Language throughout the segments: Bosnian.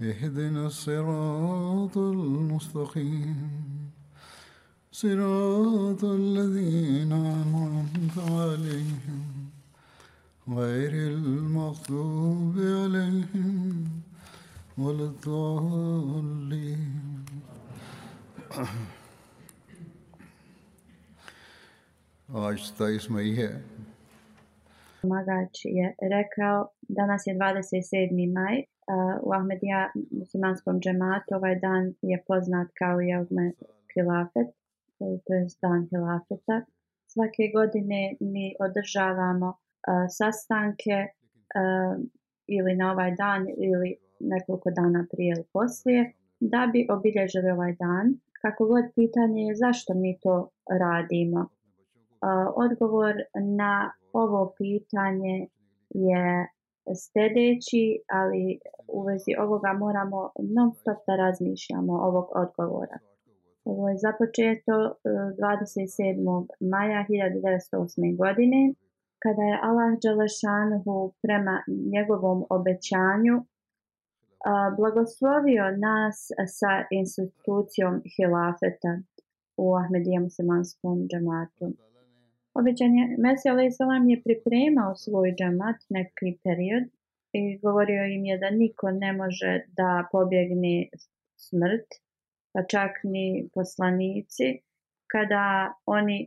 اهدنا الصراط المستقيم صراط الذين أنعمت عليهم غير المغضوب عليهم ولا الضالين آج 27. maj je. Magač je rekao, danas je 27. maj uh, u Ahmedija muslimanskom džematu ovaj dan je poznat kao jelme hilafet, to je dan hilafeta. Svake godine mi održavamo uh, sastanke uh, ili na ovaj dan ili nekoliko dana prije ili poslije da bi obilježili ovaj dan. Kako god pitanje je zašto mi to radimo. Uh, odgovor na ovo pitanje je sljedeći, ali u vezi ovoga moramo non stop da razmišljamo ovog odgovora. Ovo je započeto 27. E, maja 1908. godine, kada je Allah Đalešanhu prema njegovom obećanju e, blagoslovio nas sa institucijom hilafeta u Ahmedija muslimanskom džamatu obećanje. Mesija alaih salam je pripremao svoj džamat neki period i govorio im je da niko ne može da pobjegne smrt, pa čak ni poslanici, kada oni e,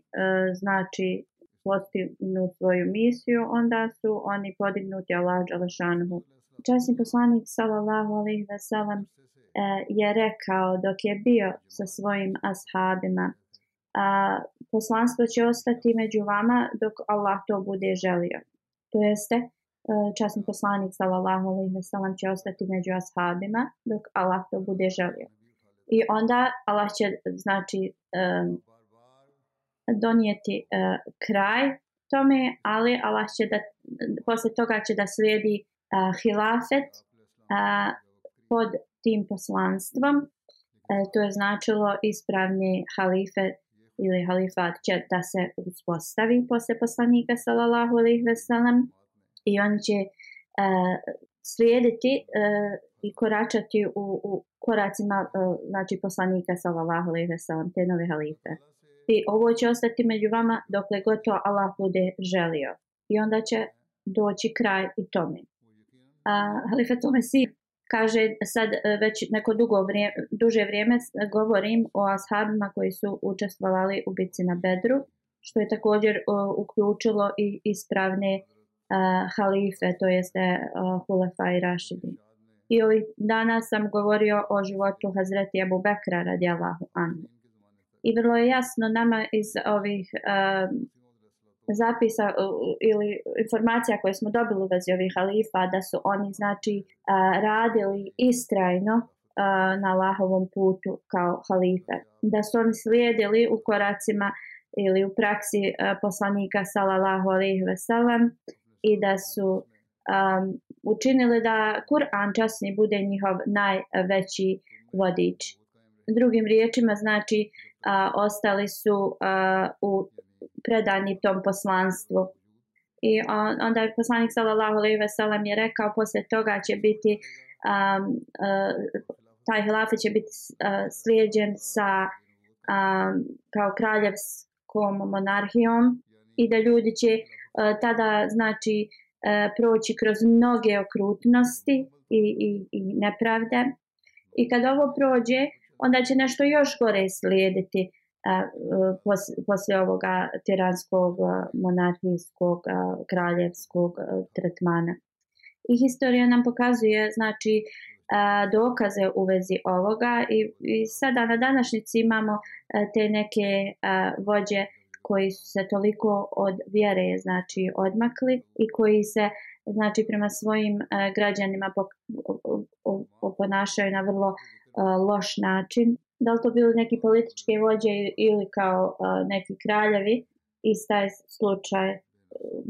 znači postignu svoju misiju, onda su oni podignuti Allah Đalešanhu. Časni poslanik sallallahu alaihi ve sellem e, je rekao dok je bio sa svojim ashabima, a, poslanstvo će ostati među vama dok Allah to bude želio. To jeste, e, časni poslanik sallallahu alaihi wasallam će ostati među ashabima dok Allah to bude želio. I onda Allah će znači e, donijeti e, kraj tome, ali Allah će da posle toga će da slijedi hilafet pod tim poslanstvom. To je značilo ispravni halife ili halifat će da se uspostavi posle poslanika sallallahu alejhi ve sellem i on će uh, slijediti uh, i koračati u, u koracima uh, znači poslanika sallallahu alejhi ve sellem te nove halife i ovo će ostati među vama dokle god to Allah bude želio i onda će doći kraj i tome uh, halifat Tomasi kaže sad e, već neko dugo vrije, duže vrijeme govorim o ashabima koji su učestvovali u bitci na Bedru, što je također uh, uključilo i ispravne uh, halife, to jeste uh, Hulefa i Rašidi. I ovih dana sam govorio o životu Hazreti Abu Bekra radijallahu anhu. I vrlo je jasno nama iz ovih uh, zapisa ili informacija koje smo dobili u vezi ovih halifa da su oni znači radili istrajno na Allahovom putu kao halife. Da su oni slijedili u koracima ili u praksi poslanika sallallahu alejhi ve sellem i da su um, učinili da Kur'an časni bude njihov najveći vodič. Drugim riječima znači uh, ostali su uh, u predani tom poslanstvu. I on, onda je poslanik sallallahu alejhi ve sellem je rekao posle toga će biti um, uh, taj hilafet će biti uh, slijeđen sa um, kao kraljevskom monarhijom i da ljudi će uh, tada znači uh, proći kroz mnoge okrutnosti i, i, i nepravde i kad ovo prođe onda će nešto još gore slijediti uh, E, poslije ovoga tiranskog e, monarhijskog e, kraljevskog tretmana. I historija nam pokazuje znači dokaze u vezi ovoga i, i sada na današnjici imamo te neke vođe koji su se toliko od vjere znači odmakli i koji se znači prema svojim građanima ponašaju na vrlo loš način da li to bili neki političke vođe ili kao uh, neki kraljevi i staje slučaj e,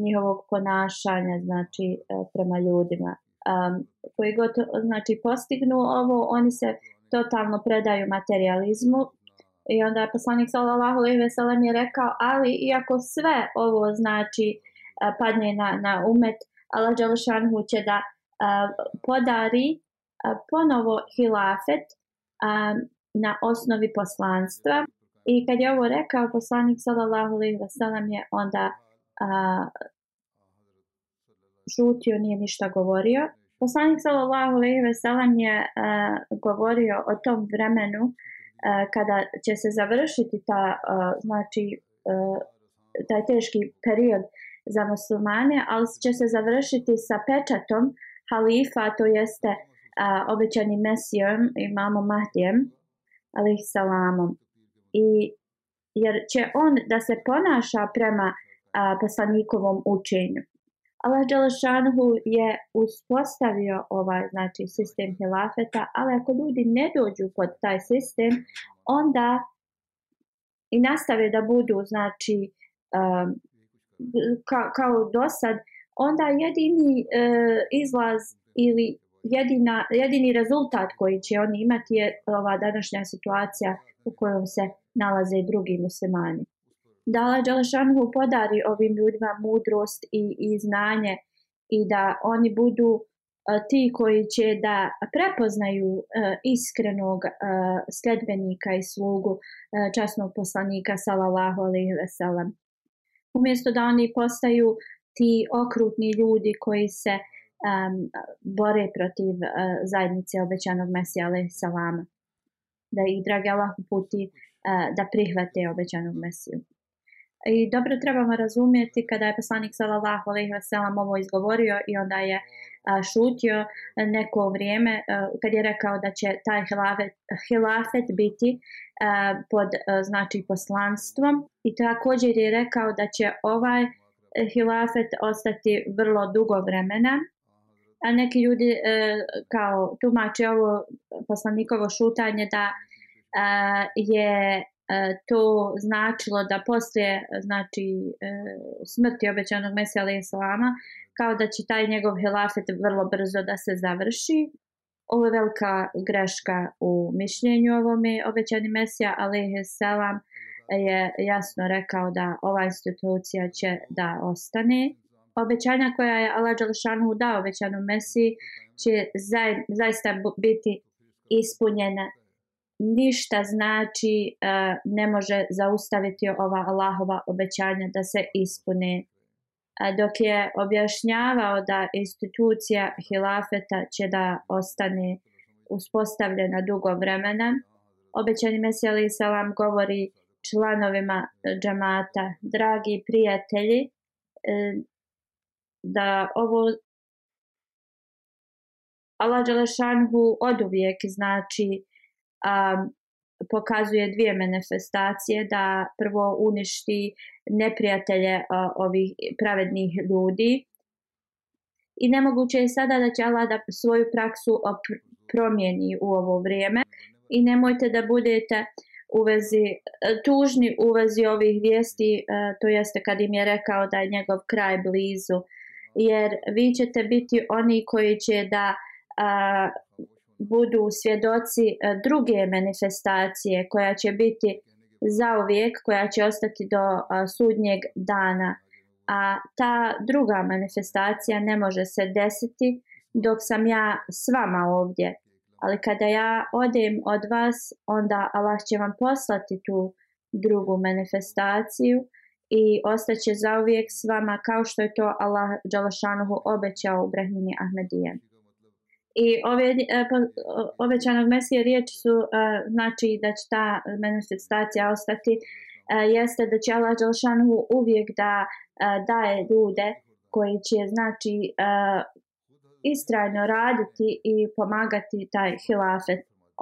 njihovog ponašanja znači e, prema ljudima um, koji god znači postignu ovo oni se totalno predaju materializmu i onda je poslanik sallallahu alejhi ve sellem je rekao ali iako sve ovo znači e, padne na na umet Allah dželešanhu će da uh, podari uh, ponovo hilafet um, na osnovi poslanstva. I kad je ovo rekao poslanik sallallahu alejhi ve sellem je onda a, šutio, nije ništa govorio. Poslanik sallallahu alejhi ve sellem je a, govorio o tom vremenu a, kada će se završiti ta a, znači a, taj teški period za muslimane, ali će se završiti sa pečatom halifa, to jeste a, obećani mesijom, imamo Mahdijem. A, alaihissalamom. I jer će on da se ponaša prema a, poslanikovom učenju. Allah Đalašanhu je uspostavio ovaj znači, sistem hilafeta, ali ako ljudi ne dođu pod taj sistem, onda i nastave da budu znači, um, ka, kao do sad, onda jedini uh, izlaz ili jedina, jedini rezultat koji će oni imati je ova današnja situacija u kojoj se nalaze i drugi muslimani. Da Allah Đalašanhu podari ovim ljudima mudrost i, i znanje i da oni budu e, ti koji će da prepoznaju uh, iskrenog uh, e, sledbenika i slugu uh, časnog poslanika sallallahu alejhi ve sellem umjesto da oni postaju ti okrutni ljudi koji se uh, um, bore protiv uh, zajednice obećanog Mesija Ali Salama. Da ih drage Allah uputi uh, da prihvate obećanog Mesiju. I dobro trebamo razumijeti kada je poslanik sallallahu alejhi ve sellem ovo izgovorio i onda je a, e, šutio neko vrijeme a, kad je rekao da će taj hilafet, hilafet biti a, pod a, znači poslanstvom i također je rekao da će ovaj hilafet ostati vrlo dugo vremena a neki ljudi e, kao tumače ovo poslanikovo šutanje da e, je e, to značilo da poslije znači e, smrti obećanog Mesija Ali Islama kao da će taj njegov helafet vrlo brzo da se završi ovo je velika greška u mišljenju ovome obećani Mesija Ali Islama je jasno rekao da ova institucija će da ostane obećanja koja je Allah Đalšanu dao obećanu Mesiji će zaj, zaista biti ispunjena. Ništa znači e, ne može zaustaviti ova Allahova obećanja da se ispune. Dok je objašnjavao da institucija hilafeta će da ostane uspostavljena dugo vremena, obećani Mesija Ali Salam govori članovima džamata, dragi prijatelji, e, da ovo Allah Đelešanhu od uvijek znači um, pokazuje dvije manifestacije da prvo uništi neprijatelje uh, ovih pravednih ljudi i nemoguće je sada da će Allah da svoju praksu opr- promijeni u ovo vrijeme i nemojte da budete u vezi, tužni u vezi ovih vijesti, uh, to jeste kad im je rekao da je njegov kraj blizu uh, jer vi ćete biti oni koji će da a, budu svjedoci e, druge manifestacije koja će biti zauvijek, koja će ostati do a, sudnjeg dana. A ta druga manifestacija ne može se desiti dok sam ja s vama ovdje. Ali kada ja odem od vas, onda Allah će vam poslati tu drugu manifestaciju uh, i ostaće zauvijek s vama kao što je to Allah Đalašanuhu obećao u Brehmini Ahmedijen. I ove, e, obećanog mesije riječi su e, znači da će ta manifestacija ostati e, jeste da će Allah Đalašanuhu uvijek da daje ljude koji će znači istrajno raditi i pomagati taj hilafet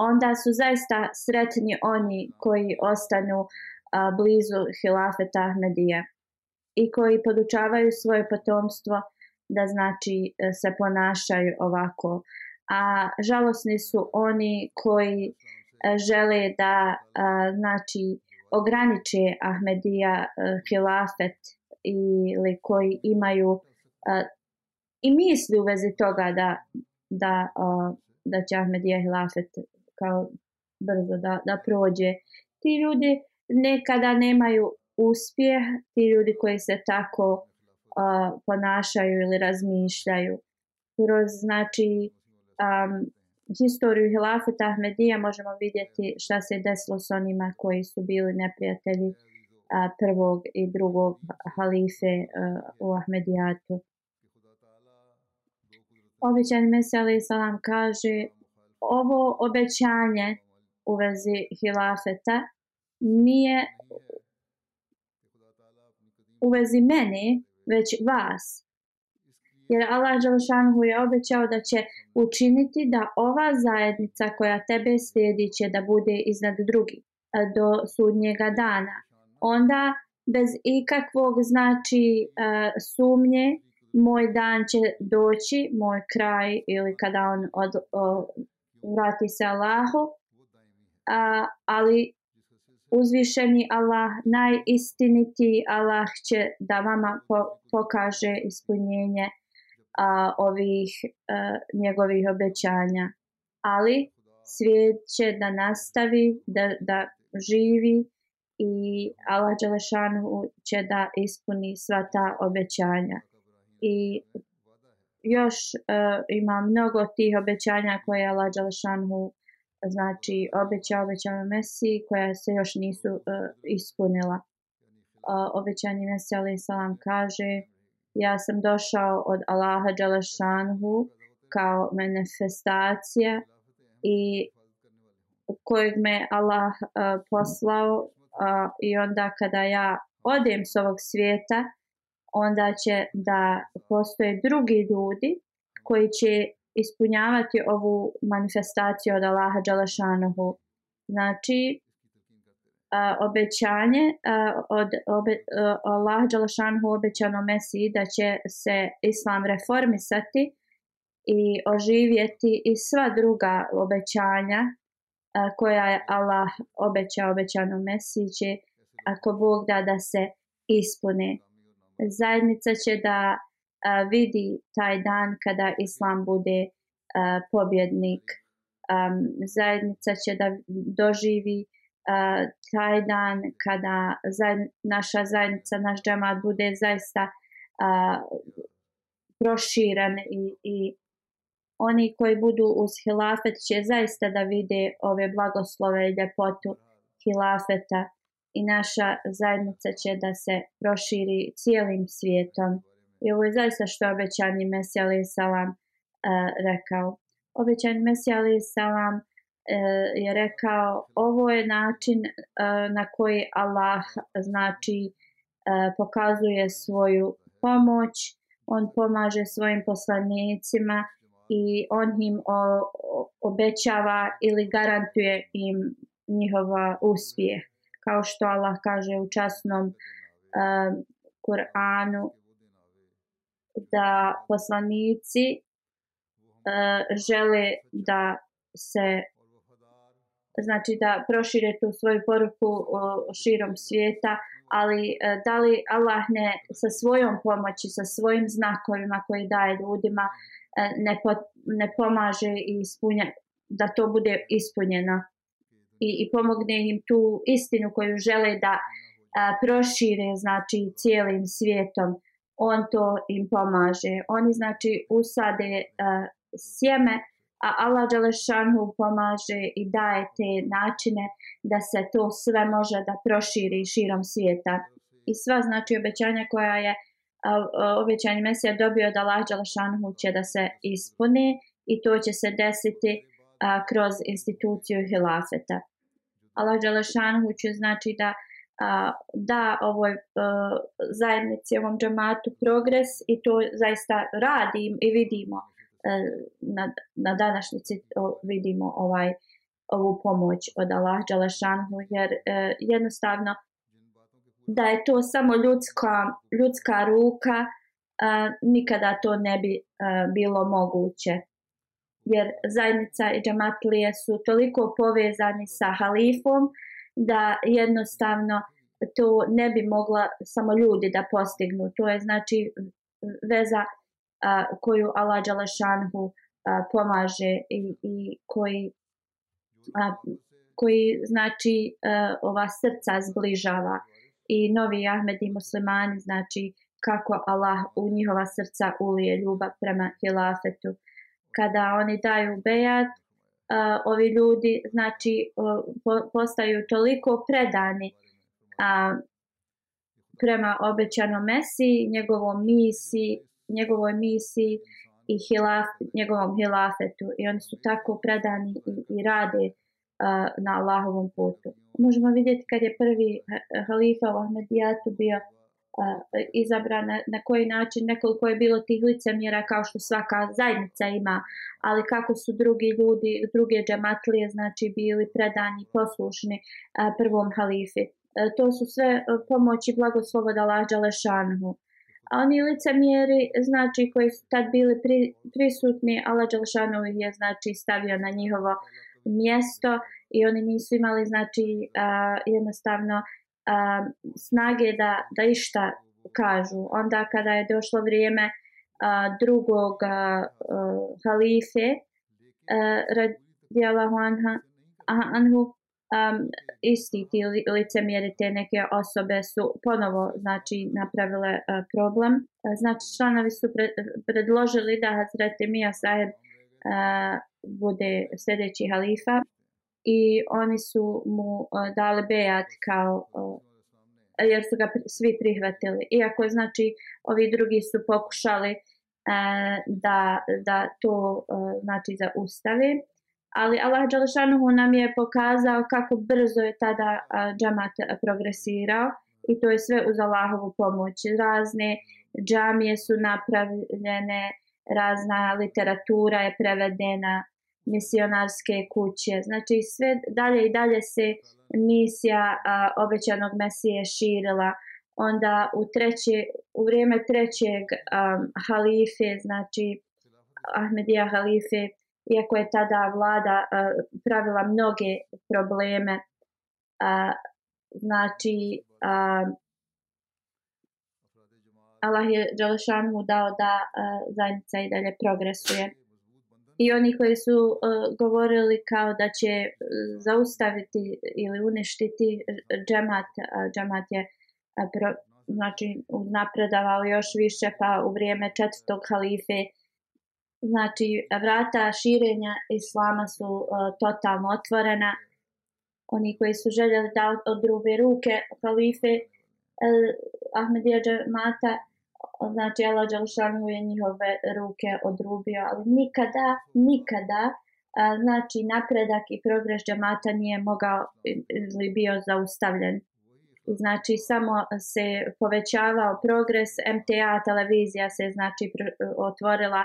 onda su zaista sretni oni koji ostanu uh, a, blizu Hilafeta Ahmedije i koji podučavaju svoje potomstvo da znači e, se ponašaju ovako. A žalosni su oni koji e, žele da a, znači ograniče Ahmedija a, e, Hilafet ili koji imaju a, i misli u vezi toga da, da, a, da će Ahmedija Hilafet kao brzo da, da prođe. Ti ljudi nekada nemaju uspjeh ti ljudi koji se tako uh, ponašaju ili razmišljaju. Kroz, znači, um, historiju Hilafeta Ahmedija možemo vidjeti šta se desilo s onima koji su bili neprijatelji uh, prvog i drugog halife uh, u Ahmedijatu. Ovećan Mesali Salam kaže ovo obećanje u vezi Hilafeta nije u vezi mene, već vas. Jer Allah Đalšanhu je obećao da će učiniti da ova zajednica koja tebe slijedi će da bude iznad drugi eh, do sudnjega dana. Onda bez ikakvog znači eh, sumnje moj dan će doći, moj kraj ili kada on od, o, vrati se Allahu. A, ali uzvišeni Allah, najistiniti Allah će da vama po pokaže ispunjenje a, ovih a, e, njegovih obećanja. Ali svijet će da nastavi, da, da živi i Allah Đelešanu će da ispuni sva ta obećanja. I još uh, ima mnogo tih obećanja koje Allah Đelešanu znači obeća obećanja Mesi koja se još nisu uh, ispunila. Uh, obećanje Mesi Ali Salam kaže ja sam došao od Allaha Đalešanhu kao manifestacija i kojeg me Allah uh, poslao uh, i onda kada ja odem s ovog svijeta onda će da postoje drugi ljudi koji će ispunjavati ovu manifestaciju od Allaha Đalašanohu. Znači, uh, obećanje uh, od obe, uh, Allaha Đalašanohu obećano Mesiji da će se Islam reformisati i oživjeti i sva druga obećanja uh, koja je Allah obećao obećano Mesiji će ako Bog da da se ispune. Zajednica će da vidi taj dan kada islam bude a, pobjednik. A, zajednica će da doživi a, taj dan kada zajed, naša zajednica, naš džemat bude zaista a, proširan i, i oni koji budu uz hilafet će zaista da vide ove blagoslove i ljepotu hilafeta i naša zajednica će da se proširi cijelim svijetom i ovo je zaista što je obećani Mesija alaih salam uh, rekao. Obećani Mesija alaih salam uh, je rekao ovo je način uh, na koji Allah znači pokazuje svoju pomoć, on pomaže svojim poslanicima i on im o, o, obećava ili garantuje im njihova uspjeh. Kao što Allah kaže u časnom um, Kur'anu, da poslanici uh, žele da se znači da prošire tu svoju poruku uh, širom svijeta ali uh, da li Allah ne sa svojom pomoći sa svojim znakovima koji daje ljudima uh, ne, po, ne pomaže i ispunja da to bude ispunjeno i, i pomogne im tu istinu koju žele da uh, prošire znači cijelim svijetom uh, on to im pomaže. Oni znači usade uh, sjeme, a Allah Đalešanu pomaže i daje te načine da se to sve može da proširi širom svijeta. I sva znači obećanja koja je uh, obećanje Mesija dobio od Allah Đalešanu će da se ispune i to će se desiti uh, kroz instituciju Hilafeta. Allah Đalešanu će znači da uh, da ovoj e, zajednici, ovom džamatu progres i to zaista radim i vidimo e, na, na današnjici vidimo ovaj ovu pomoć od Allah Đalešanhu jer e, jednostavno da je to samo ljudska, ljudska ruka nikada to ne bi bilo moguće jer zajednica i džamatlije su toliko povezani sa halifom uh, da jednostavno to ne bi mogla samo ljudi da postignu. To je znači veza a, koju Allah Đalešanhu a, pomaže i, i koji, a, koji znači a, ova srca zbližava i novi Ahmed i muslimani znači kako Allah u njihova srca ulije ljubav prema hilafetu. Kada oni daju bejat, uh, ovi ljudi znači uh, po, postaju toliko predani uh, prema obećanom Mesiji, njegovom misiji, njegovoj misiji i hilaf, njegovom hilafetu i oni su tako predani i, i rade uh, na Allahovom putu. Možemo vidjeti kad je prvi halifa u Ahmedijatu bio izabrana na koji način nekoliko je bilo tih licemjera kao što svaka zajednica ima ali kako su drugi ljudi druge džematlije znači bili predani poslušni prvom halifi e, to su sve e, pomoći blagoslova da lađa Lešanhu a oni licemjeri znači koji su tad bili pri, prisutni a lađa Lešanhu je znači stavio na njihovo mjesto i oni nisu imali znači jednostavno um, snage da, da išta kažu. Onda kada je došlo vrijeme uh, drugog uh, uh halife, uh, radijala Huanha, Anhu, um, isti ti licemjeri te neke osobe su ponovo znači napravile uh, problem. Uh, znači članovi su pre predložili da Hazreti Mija Saheb uh, bude sljedeći halifa i oni su mu uh, dali bejat kao uh, jer su ga pri, svi prihvatili iako znači ovi drugi su pokušali uh, da, da to uh, znači zaustave ali Allah Đalešanuhu nam je pokazao kako brzo je tada uh, džamat uh, progresirao i to je sve uz Allahovu pomoć razne džamije su napravljene razna literatura je prevedena misionarske kuće. Znači sve dalje i dalje se misija a, obećanog mesije širila. Onda u treće, u vrijeme trećeg a, halife, znači Ahmedija halife, iako je tada vlada a, pravila mnoge probleme, a, znači a, Allah je Đelešanu dao da a, zajednica i dalje progresuje i oni koji su uh, govorili kao da će uh, zaustaviti ili uništiti džemat, uh, džemat je uh, pro, znači napredavao još više pa u vrijeme četvrtog halife znači vrata širenja islama su uh, totalno otvorena oni koji su željeli da od druge ruke halife uh, Ahmedija džemata znači Allah Đalšanu je njihove ruke odrubio, ali nikada, nikada, znači napredak i progres džamata nije mogao ili bio zaustavljen. Znači samo se povećavao progres, MTA televizija se znači otvorila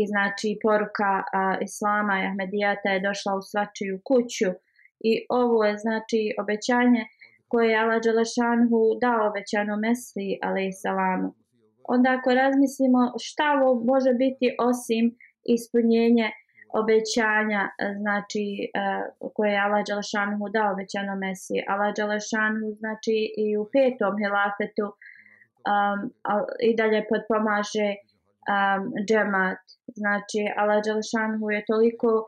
i znači poruka a, Islama i Ahmedijata je došla u svačiju kuću i ovo je znači obećanje koje je Allah Đalešanhu dao obećanu Mesli alaih salamu onda ako razmislimo šta ovo može biti osim ispunjenje obećanja, e, znači e, koje je Allah Đalešanu dao obećano Mesiji. Allah Đalešanu znači i u petom hilafetu um, i dalje podpomaže um, džemat. Znači Allah Đalešanu je toliko e,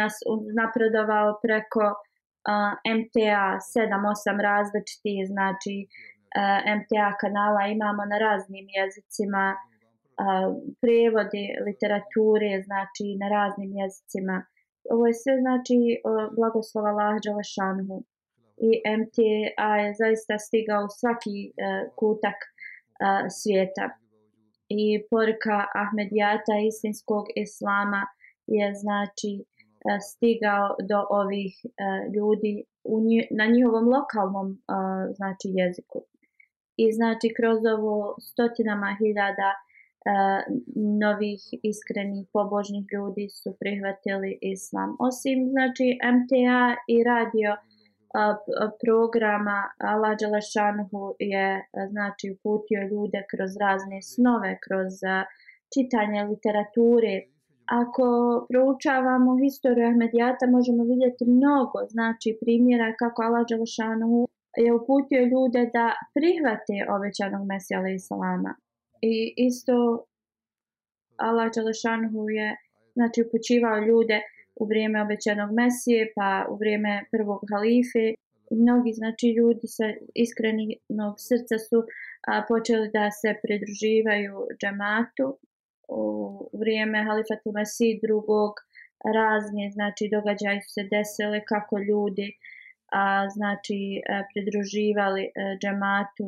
nas napredovao preko uh, MTA 7-8 različiti znači uh, Eh, MTA kanala imamo na raznim jezicima eh, prevodi literature znači na raznim jezicima ovo je sve znači eh, blagoslova Lahđala Šanhu i MTA je zaista stigao svaki kutak svijeta i poruka Ahmedijata istinskog islama je znači stigao do ovih ljudi u nji, na njihovom lokalnom znači jeziku i znači kroz ovo stotinama hiljada uh, novih iskrenih pobožnih ljudi su prihvatili islam. Osim znači MTA i radio uh, programa Allah Đelešanhu je uh, znači uputio ljude kroz razne snove, kroz uh, čitanje literature. Ako proučavamo historiju Ahmedijata možemo vidjeti mnogo znači primjera kako Allah Đelešanhu je uputio ljude da prihvate obećanog Mesija alaih salama. I isto Allah Đalešanhu je znači, upućivao ljude u vrijeme obećanog Mesije, pa u vrijeme prvog halife. Mnogi znači, ljudi sa iskrenog srca su a, počeli da se pridruživaju džematu u vrijeme halifatu Mesiji drugog razne znači događaje su se desile kako ljudi uh, a, znači a, e, pridruživali a, e, džamatu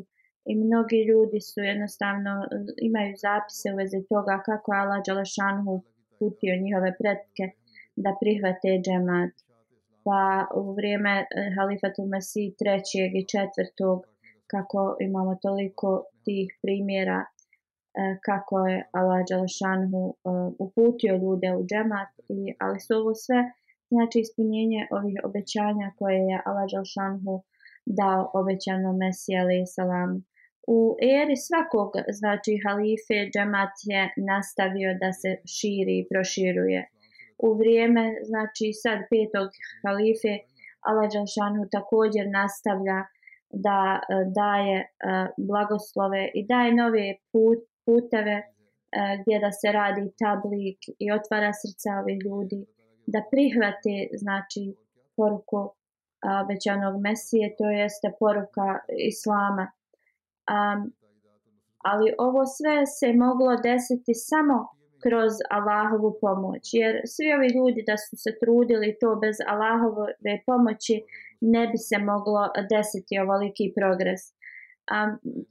i mnogi ljudi su jednostavno e, imaju zapise u vezi toga kako je Allah Đalešanhu putio njihove pretke da prihvate džamat. Pa u vrijeme Halifatul Masih trećeg i četvrtog kako imamo toliko tih primjera kako je Allah Đalešanhu uputio ljude u džemat, i, ali su ovo sve uh, znači ispunjenje ovih obećanja koje je Allah Jalšanhu dao obećano Mesija alaihissalamu. U eri svakog, znači halife, džamat je nastavio da se širi i proširuje. U vrijeme, znači sad petog halife, Allah Đalšanu također nastavlja da e, daje e, blagoslove i daje nove put, puteve e, gdje da se radi tablik i otvara srca ovih ljudi da prihvate znači poruku obećanog Mesije, to jeste poruka Islama. Um, ali ovo sve se moglo desiti samo kroz Allahovu pomoć. Jer svi ovi ljudi da su se trudili to bez Allahove pomoći, ne bi se moglo desiti ovoliki progres. Um,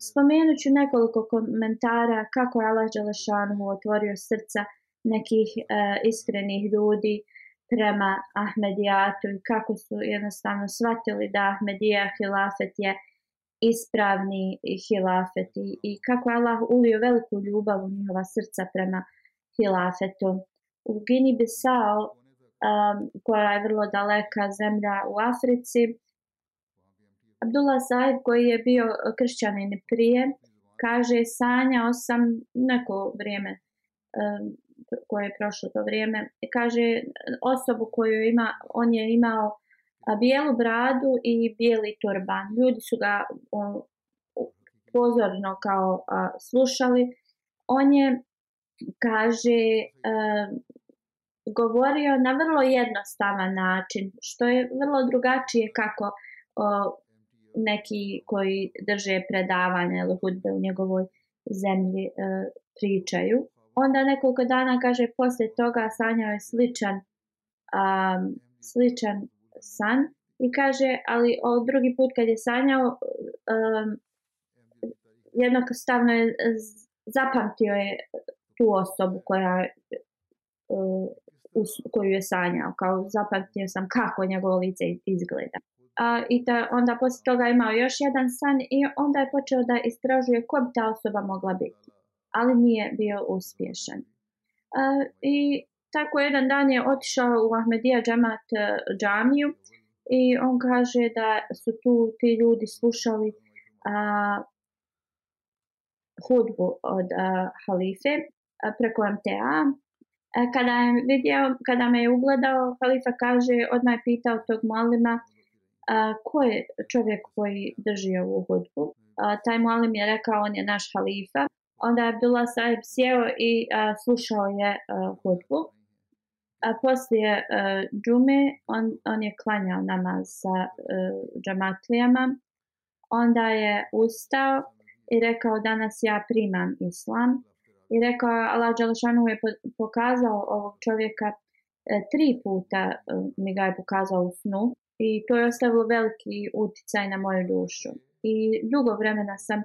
spomenut ću nekoliko komentara kako je Allah Đelešanu otvorio srca nekih uh, iskrenih ljudi uh, prema Ahmedijatu i kako su jednostavno shvatili da Ahmedija hilafet je ispravni hilafet i, i kako je Allah ulio veliku ljubav u njihova srca prema hilafetu. U Gini Bissau, um, koja je vrlo daleka zemlja u Africi, Abdullah Saib, koji je bio kršćanin prije, kaže sanja osam neko vrijeme um, koje je prošlo to vrijeme, kaže osobu koju ima, on je imao bijelu bradu i bijeli turban. Ljudi su ga pozorno kao a, slušali. On je, kaže, a, govorio na vrlo jednostavan način, što je vrlo drugačije kako o, neki koji drže predavanje ili hudbe u njegovoj zemlji e, pričaju onda nekoliko dana kaže posle toga sanjao je sličan um, sličan san i kaže ali drugi put kad je sanjao um, jednostavno je zapamtio je tu osobu koja uh, us, koju je sanjao kao zapamtio sam kako njegovo lice izgleda a, i ta, onda posle toga imao još jedan san i onda je počeo da istražuje ko bi ta osoba mogla biti ali nije bio uspješan. Uh, I tako jedan dan je otišao u Ahmedija džamat uh, e, džamiju i on kaže da su tu ti ljudi slušali uh, hudbu od uh, halife uh, preko MTA. Uh, e, kada je vidio, kada me je ugledao, halifa kaže, odmah je pitao tog malima uh, ko je čovjek koji drži ovu hudbu. Uh, taj malim je rekao, on je naš halifa onda je bila sahib sjeo i a, slušao je hudbu. A poslije a, džume, on, on je klanjao nama sa a, e, džamatlijama. Onda je ustao i rekao danas ja primam islam. I rekao Allah Đalšanu je pokazao ovog čovjeka e, tri puta e, mi ga je pokazao u snu. I to je ostavilo veliki uticaj na moju dušu. I dugo vremena sam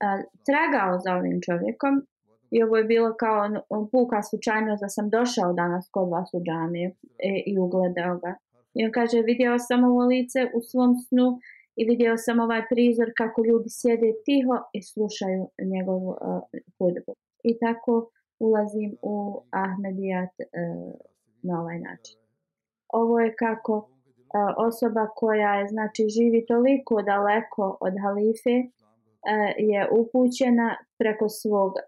a, tragao za ovim čovjekom i ovo je bilo kao on, on puka slučajnost da sam došao danas kod vas u džami e, i ugledao ga. I on kaže, vidio sam ovo lice u svom snu i vidio sam ovaj prizor kako ljudi sjede tiho i slušaju njegovu uh, hudbu. I tako ulazim u Ahmedijat uh, na ovaj način. Ovo je kako uh, osoba koja je, znači, živi toliko daleko od halife uh, E, je upućena preko svog e,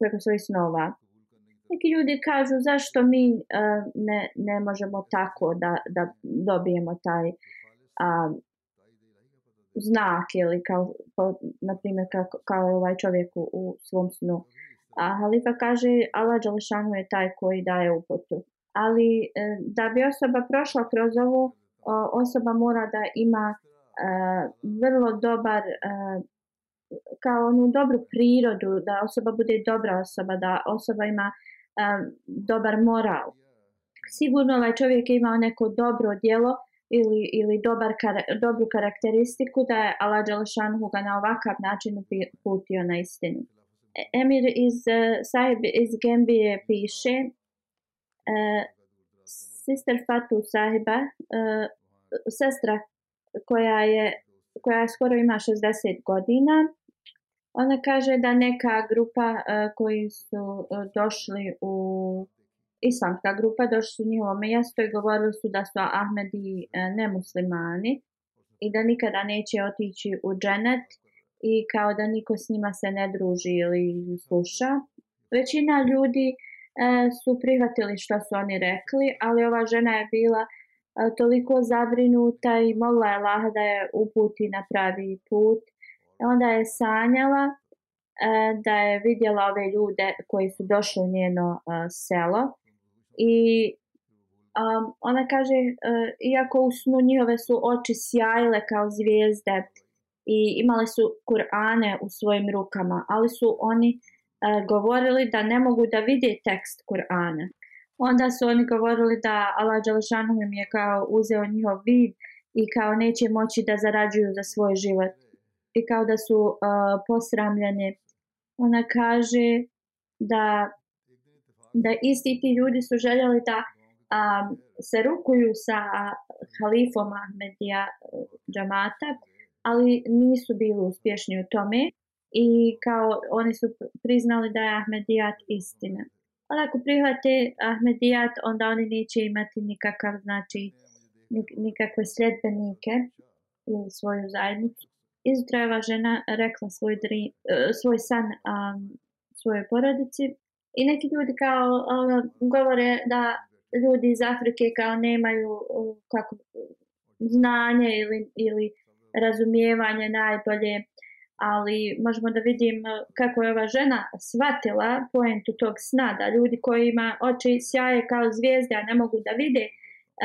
preko svojih snova. Neki ljudi kažu zašto mi e, ne, ne možemo tako da, da dobijemo taj a, znak ili kao, po, na primjer, kao, kao ovaj čovjek u, u svom snu. A Halifa kaže, Allah Đalešanu je taj koji daje uputu. Ali da bi osoba prošla kroz ovo, osoba mora da ima Eh, vrlo dobar eh, kao onu dobru prirodu da osoba bude dobra osoba da osoba ima eh, dobar moral sigurno ovaj čovjek je imao neko dobro djelo ili, ili dobar kar, dobru karakteristiku da je Allah Đalšanhu ga na ovakav način putio na istinu. Emir iz, uh, sahib iz Gembije piše uh, Sister Fatu sahiba, uh, sestra koja je koja skoro ima 60 godina. Ona kaže da neka grupa e, koji su e, došli u islamska grupa došli su njihovo mjesto i govorili su da su Ahmedi e, nemuslimani i da nikada neće otići u dženet i kao da niko s njima se ne druži ili sluša. Većina ljudi e, su prihvatili što su oni rekli, ali ova žena je bila e, toliko zabrinuta i mogla je Laha da je uputi na pravi put. Onda je sanjala da je vidjela ove ljude koji su došli u njeno selo i Um, ona kaže, uh, iako u snu njihove su oči sjajile kao zvijezde i imale su Kur'ane u svojim rukama, ali su oni uh, govorili da ne mogu da vidje tekst Kur'ana. Onda su oni govorili da Allah Đalšanu im je kao uzeo njihov vid i kao neće moći da zarađuju za svoj život. I kao da su uh, posramljeni. Ona kaže da, da isti ti ljudi su željeli da um, se rukuju sa halifom Ahmedija uh, Džamata, ali nisu bili uspješni u tome i kao oni su priznali da je Ahmedijat istina. Onda ako prihvate Ahmedijat, onda oni neće imati nikakav, znači, nik, nikakve sljedbenike u svoju zajednicu. Izutrojeva žena rekla svoj, dri, uh, e, svoj san um, svojoj porodici. I neki ljudi kao um, govore da ljudi iz Afrike kao nemaju um, kako, znanje ili, ili razumijevanje najbolje uh, ali možemo da vidim eh, kako je ova žena shvatila poentu tog sna da ljudi koji ima oči sjaje kao zvijezde a ne mogu da vide a,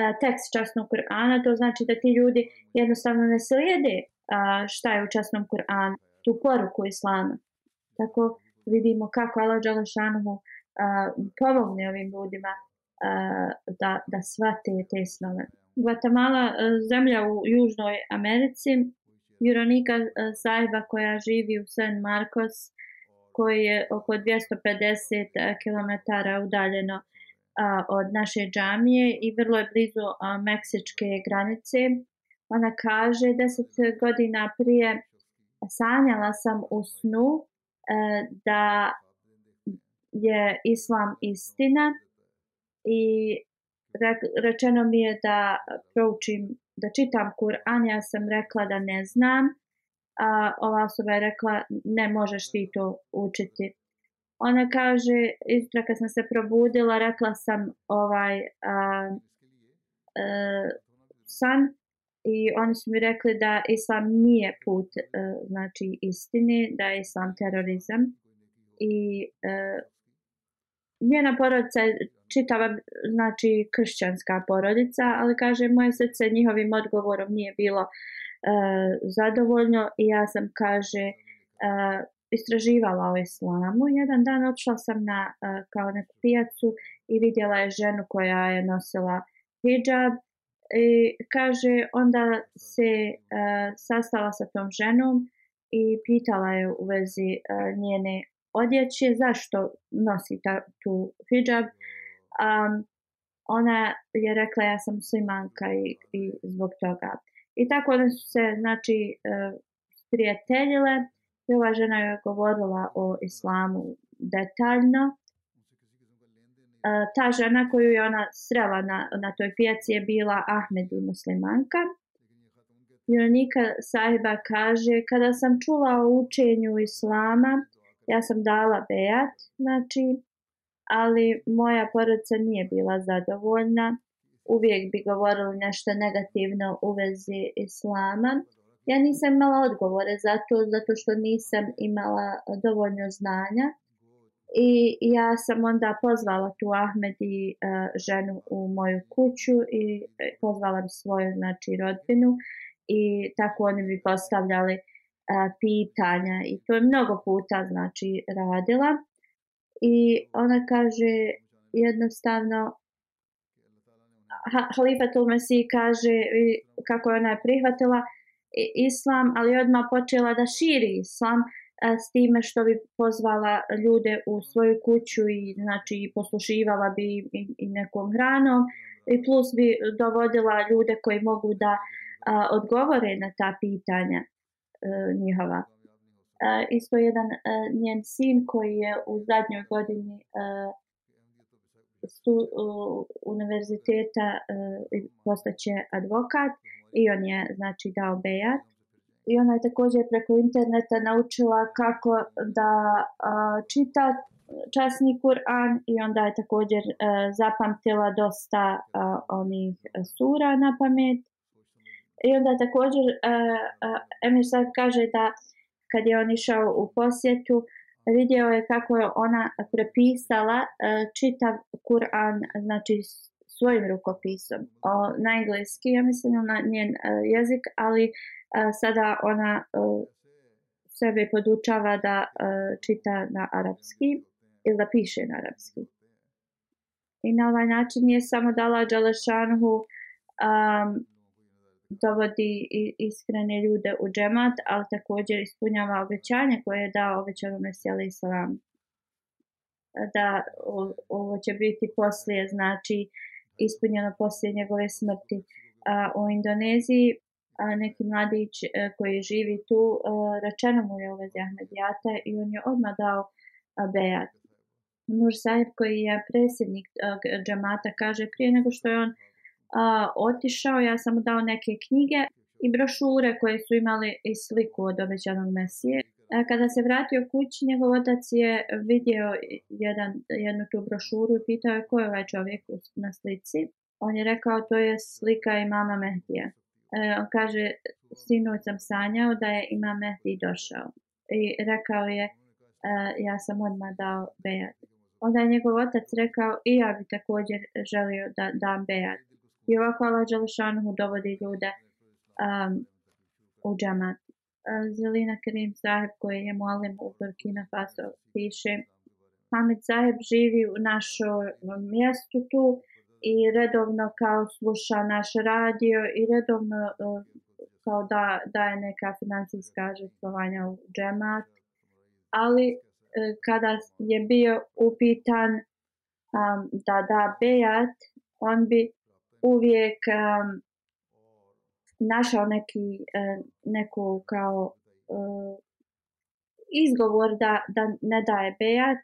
eh, tekst časnog Kur'ana to znači da ti ljudi jednostavno ne slijede a, eh, šta je u časnom Kur'anu tu poruku islama tako vidimo kako Allah Đalešanovu pomogne ovim ljudima a, da, da shvate te snove Guatemala, zemlja u Južnoj Americi, Vironika eh, Sajba koja živi u San Marcos koji je oko 250 eh, km udaljeno eh, od naše džamije i vrlo je blizu meksičke granice. Ona kaže 10 godina prije sanjala sam u snu da je islam istina i rečeno mi je da proučim da čitam Kur'an, ja sam rekla da ne znam. A ova osoba je rekla, ne možeš ti to učiti. Ona kaže, istra kad sam se probudila, rekla sam ovaj a, a, e, san i oni su mi rekli da islam nije put a, e, znači istini, da je islam terorizam. I a, e, njena porodica je čitava, znači, kršćanska porodica, ali kaže, moje srce njihovim odgovorom nije bilo uh, zadovoljno i ja sam, kaže, uh, istraživala o islamu. Jedan dan odšla sam na, uh, kao na pijacu i vidjela je ženu koja je nosila hijab i kaže, onda se uh, sastala sa tom ženom i pitala je u vezi uh, njene odjeće, zašto nosi ta, tu hijab. Um, ona je rekla ja sam muslimanka i, i zbog toga. I tako one su se znači, uh, e, prijateljile i ova žena je govorila o islamu detaljno. E, ta žena koju je ona srela na, na toj pijaci je bila Ahmed i muslimanka. Ironika sahiba kaže, kada sam čula o učenju islama, ja sam dala bejat, znači, ali moja porodica nije bila zadovoljna. Uvijek bi govorili nešto negativno u vezi islama. Ja nisam imala odgovore za to, zato što nisam imala dovoljno znanja. I ja sam onda pozvala tu Ahmed i uh, ženu u moju kuću i e, pozvala bi svoju znači, rodbinu i tako oni bi postavljali uh, pitanja i to je mnogo puta znači radila i ona kaže jednostavno Halifa Tumesi kaže kako je ona je prihvatila islam, ali je odmah počela da širi islam s time što bi pozvala ljude u svoju kuću i znači poslušivala bi i, i nekom hranom i plus bi dovodila ljude koji mogu da a, odgovore na ta pitanja uh, njihova. Uh, isto jedan uh, njen sin koji je u zadnjoj godini uh, stu, uh, univerziteta uh, postaće advokat i on je znači dao bejat. I ona je također preko interneta naučila kako da uh, čita časni Kur'an i onda je također uh, zapamtila dosta uh, onih sura na pamet. Uh, I onda također uh, uh, Emir sad kaže da kad je on išao u posjetu, vidio je kako je ona prepisala uh, čitav Kur'an, znači svojim rukopisom, o, na engleski, ja mislim, na njen uh, jezik, ali uh, sada ona uh, sebe podučava da uh, čita na arapski ili da piše na arapski. I na ovaj način je samo dala Đalešanhu um, dovodi iskrene ljude u džemat, ali također ispunjava obećanje koje je dao obećano Mesijala Islam. Da ovo će biti poslije, znači ispunjeno poslije njegove smrti. A, u Indoneziji a, neki mladić a, e, koji živi tu, a, e, račeno mu je ovaj Ahmedijata i on je odmah dao a, Bejad. Nur Sajib koji je predsjednik e, džamata kaže prije nego što je on a, otišao, ja sam mu dao neke knjige i brošure koje su imali i sliku od obećanog Mesije. A, kada se vratio kući, njegov otac je vidio jedan, jednu tu brošuru i pitao je ko je ovaj čovjek na slici. On je rekao, to je slika i mama Mehdija. E, on kaže, sinoć sam sanjao da je ima Mehdi došao. I rekao je, e, ja sam odmah dao Bejad. Onda je njegov otac rekao, i ja bi također želio da dam Bejad. I ovako Allah Đelešanuhu dovodi ljude um, u džamat. Uh, Zelina Karim Saheb koji je molim u Burkina Faso piše Hamid Saheb živi u našom um, mjestu tu i redovno kao sluša naš radio i redovno um, kao da daje neka financijska žestovanja u džemat. Ali uh, kada je bio upitan um, da da bejat, on bi uh, uvijek um, našao neki uh, neku kao uh, izgovor da, da ne daje bejat.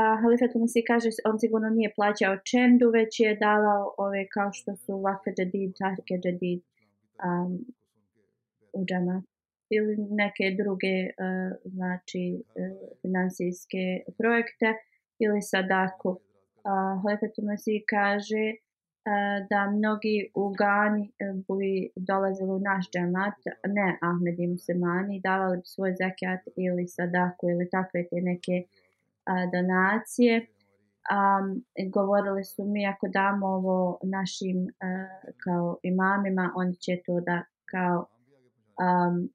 A uh, Halifat mu si kaže, on sigurno nije plaćao čendu, već je davao ove kao što su vakve džedid, tarke džedid um, u džama ili neke druge uh, znači uh, finansijske projekte ili sadaku. Uh, Halifat mu si kaže, E, da mnogi u Gani bi e, dolazili u naš džemat, ne Ahmed i muslimani, davali bi svoj zakat ili sadaku ili takve te neke a, donacije. Um, govorili su mi ako damo ovo našim uh, kao imamima, oni će to da kao um,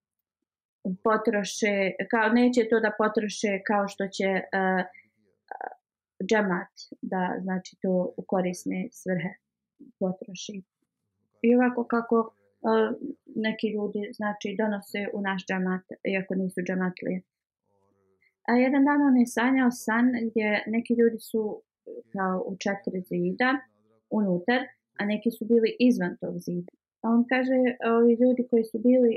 potroše, kao neće to da potroše kao što će uh, džemat da znači to u korisne svrhe potroši. I ovako kako uh, neki ljudi znači donose u naš džamat, iako nisu džamatlije. A jedan dan on je sanjao san gdje neki ljudi su kao u četiri zida unutar, a neki su bili izvan tog zida. A on kaže, ovi ljudi koji su bili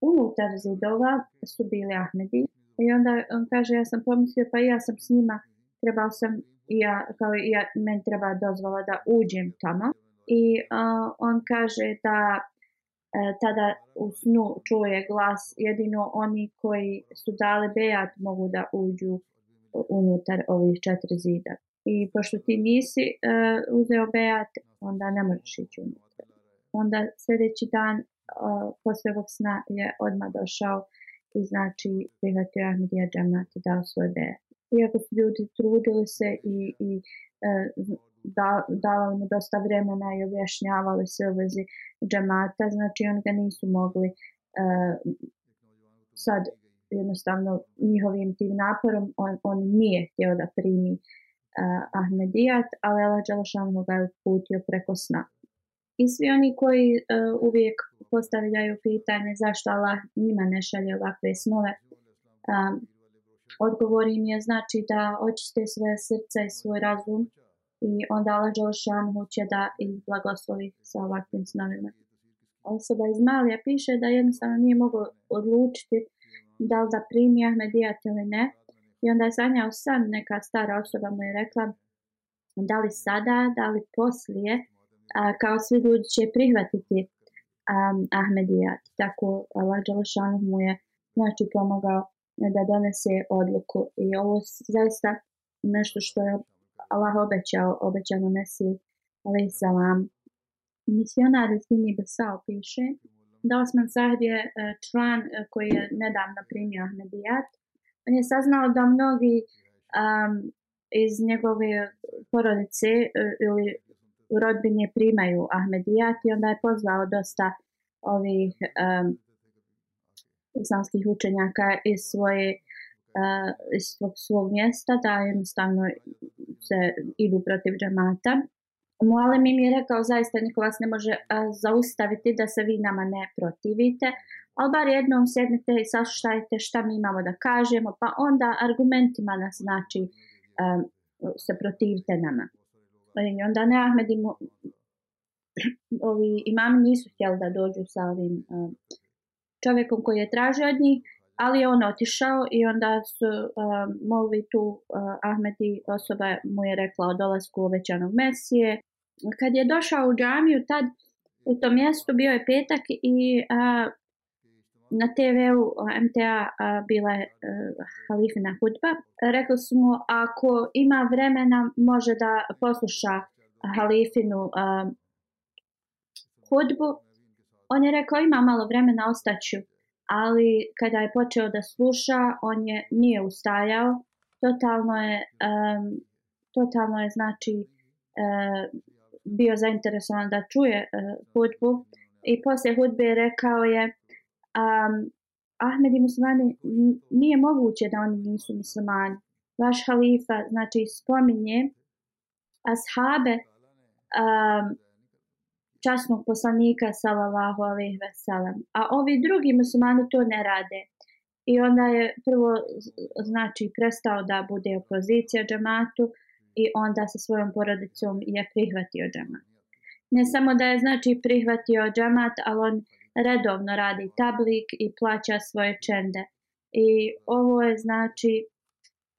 unutar zidova su bili Ahmedi. I onda on kaže, ja sam pomislio, pa ja sam s njima, trebao sam ja, kao ja, men treba dozvola da uđem tamo. I uh, on kaže da e, tada u snu čuje glas jedino oni koji su dali bejat mogu da uđu unutar ovih četiri zida i pošto ti nisi uh, uzeo bejat onda ne možeš ići unutar onda sljedeći dan uh, posle ovog sna je odmah došao i znači prihvatio Ahmedija Džamat i dao svoj bejat iako su ljudi trudili se i, i e, da, davali mu dosta vremena i objašnjavali se u vezi džemata, znači oni ga nisu mogli e, sad jednostavno njihovim tim naporom on, on nije htio da primi uh, Ahmedijat, ali Ela Đalašanu ga je uputio preko sna. I svi oni koji uh, uvijek postavljaju pitanje zašto Allah njima ne šalje ovakve snove, um, Odgovor im je znači da očiste svoje srce i svoj razum i onda Allah Đelšan će da ih blagoslovi sa ovakvim snovima. Osoba iz Malija piše da jednostavno nije mogu odlučiti da li da primi Ahmedijat ili ne. I onda je sanjao san, neka stara osoba mu je rekla da li sada, da li poslije, a, kao svi ljudi će prihvatiti um, Ahmedijat. Tako Allah Đelšan mu je znači pomogao da donese odluku. I ovo zaista nešto što je Allah obećao, obećano Mesiju, ali i salam. Misionar iz Bini Basao piše da Osman Sahid je e, član e, koji je nedavno primio Ahmedijat. On je saznao da mnogi um, iz njegove porodice e, ili rodbine primaju Ahmedijat i onda je pozvao dosta ovih um, islamskih učenjaka iz svoje uh, iz svog, svog mjesta da jednostavno se idu protiv džemata. Muale mi je rekao zaista niko vas ne može uh, zaustaviti da se vi nama ne protivite. Ali bar jednom sjednite i saslušajte šta mi imamo da kažemo, pa onda argumentima nas znači um, se protivite nama. I onda ne Ahmed i ovi imam nisu htjeli da dođu sa ovim um, čovjekom koji je tražio od njih, ali je on otišao i onda su um, molili tu uh, Ahmet i osoba mu je rekla o dolazku uvećanog Mesije. Kad je došao u džamiju, tad u tom mjestu bio je petak i uh, na TV-u MTA a, bila je e, halifina hudba. Rekli su mu ako ima vremena može da posluša halifinu a, hudbu. On je rekao ima malo vremena ostaću, ali kada je počeo da sluša, on je nije ustajao. Totalno je, um, totalno je znači uh, bio zainteresovan da čuje uh, hudbu i poslije hudbe rekao je um, Ahmed i muslimani nije moguće da oni nisu muslimani. Vaš halifa znači spominje ashabe um, časnog poslanika sallallahu alejhi ve sellem. A ovi drugi muslimani to ne rade. I onda je prvo znači prestao da bude opozicija džamatu i onda sa svojom porodicom je prihvatio džamat. Ne samo da je znači prihvatio džamat, ali on redovno radi tablik i plaća svoje čende. I ovo je znači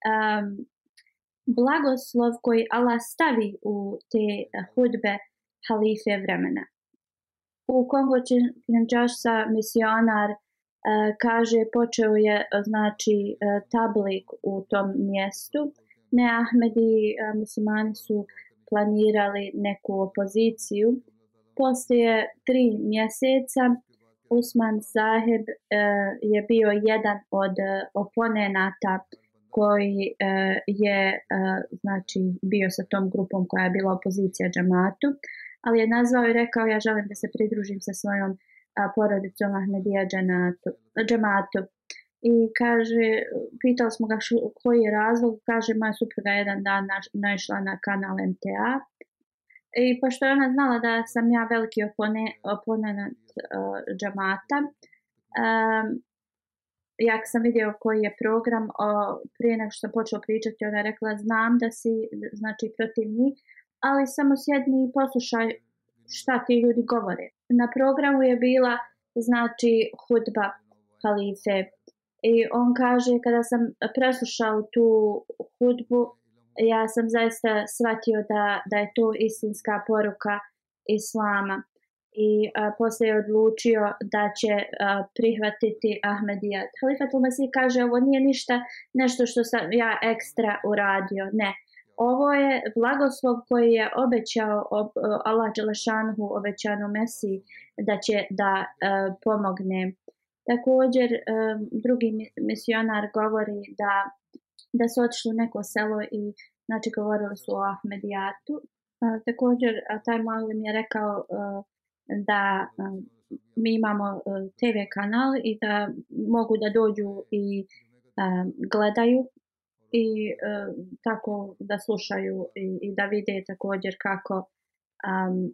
um, blagoslov koji Allah stavi u te hudbe uh, halife vremena. U Kongo Kinshasa misionar e, kaže počeo je e, znači e, tablik u tom mjestu. Ne Ahmedi muslimani su planirali neku opoziciju. Poslije tri mjeseca Usman Zaheb je bio jedan od oponenata koji je znači bio sa tom grupom koja je bila opozicija džamatu ali je nazvao i rekao ja želim da se pridružim sa svojom a, porodicom Ahmedija Džamatu. I kaže, pitali smo ga š, koji je razlog, kaže moja supruga jedan dan naš, naišla na kanal MTA. I pošto je ona znala da sam ja veliki opone, oponent uh, Džamata, um, ja sam vidio koji je program, o, prije nego što sam počeo pričati, ona je rekla, znam da si, znači, protiv njih, ali samo sjedni i poslušaj šta ti ljudi govore. Na programu je bila, znači, hudba Halife. I on kaže, kada sam preslušao tu hudbu, ja sam zaista shvatio da, da je to istinska poruka Islama. I a, posle je odlučio da će a, prihvatiti Ahmedijat. Halifa Tumasi kaže, ovo nije ništa, nešto što sam ja ekstra uradio. Ne, Ovo je blagoslov koji je obećao ob, e, Allah Đelešanhu obećano Mesi da će da e, pomogne. Također e, drugi misionar govori da, da su otišli u neko selo i znači govorili su o Ahmedijatu. E, također taj malim je rekao e, da e, mi imamo e, TV kanal i da mogu da dođu i e, gledaju i e, tako da slušaju i, i da vide također kako um,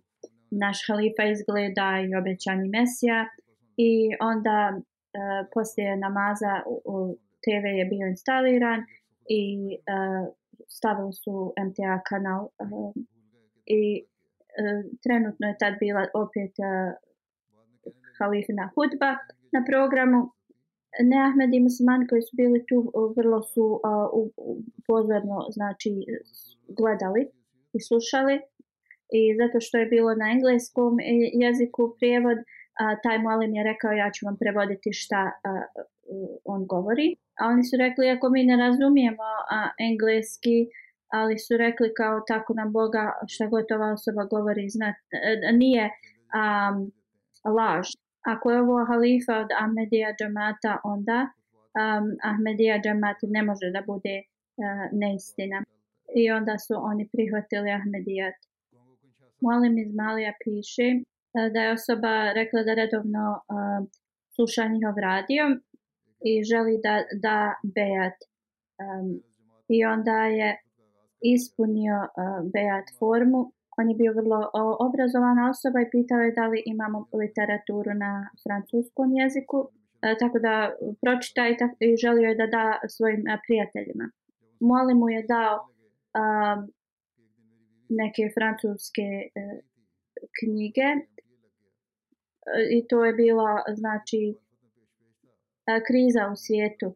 naš halifa izgleda i obećani mesija i onda e, poslije namaza u, u TV je bio instaliran i e, stavili su MTA kanal e, i e, trenutno je tad bila opet e, halifina hudba na programu ne Ahmed i Musman koji su bili tu vrlo su uh, u, u, pozorno znači gledali i slušali i zato što je bilo na engleskom e, jeziku prijevod a, taj mali mi je rekao ja ću vam prevoditi šta a, on govori a oni su rekli ako mi ne razumijemo a, engleski ali su rekli kao tako nam Boga šta god ova osoba govori zna, a, e, nije a, laž ako je ovo halifa od Ahmedija džamata, onda um, Ahmedija džamat ne može da bude uh, neistina. I onda su oni prihvatili Ahmedijat. Molim iz Malija piše uh, da je osoba rekla da redovno uh, sluša njihov radio i želi da, da bejat. Um, I onda je ispunio uh, bejat formu On je bio vrlo obrazovana osoba i pitao je da li imamo literaturu na francuskom jeziku. E, tako da pročita i, tako, i želio je da da svojim a, e, prijateljima. Molim mu je dao a, neke francuske a, e, knjige. E, I to je bila znači a, e, kriza u svijetu a,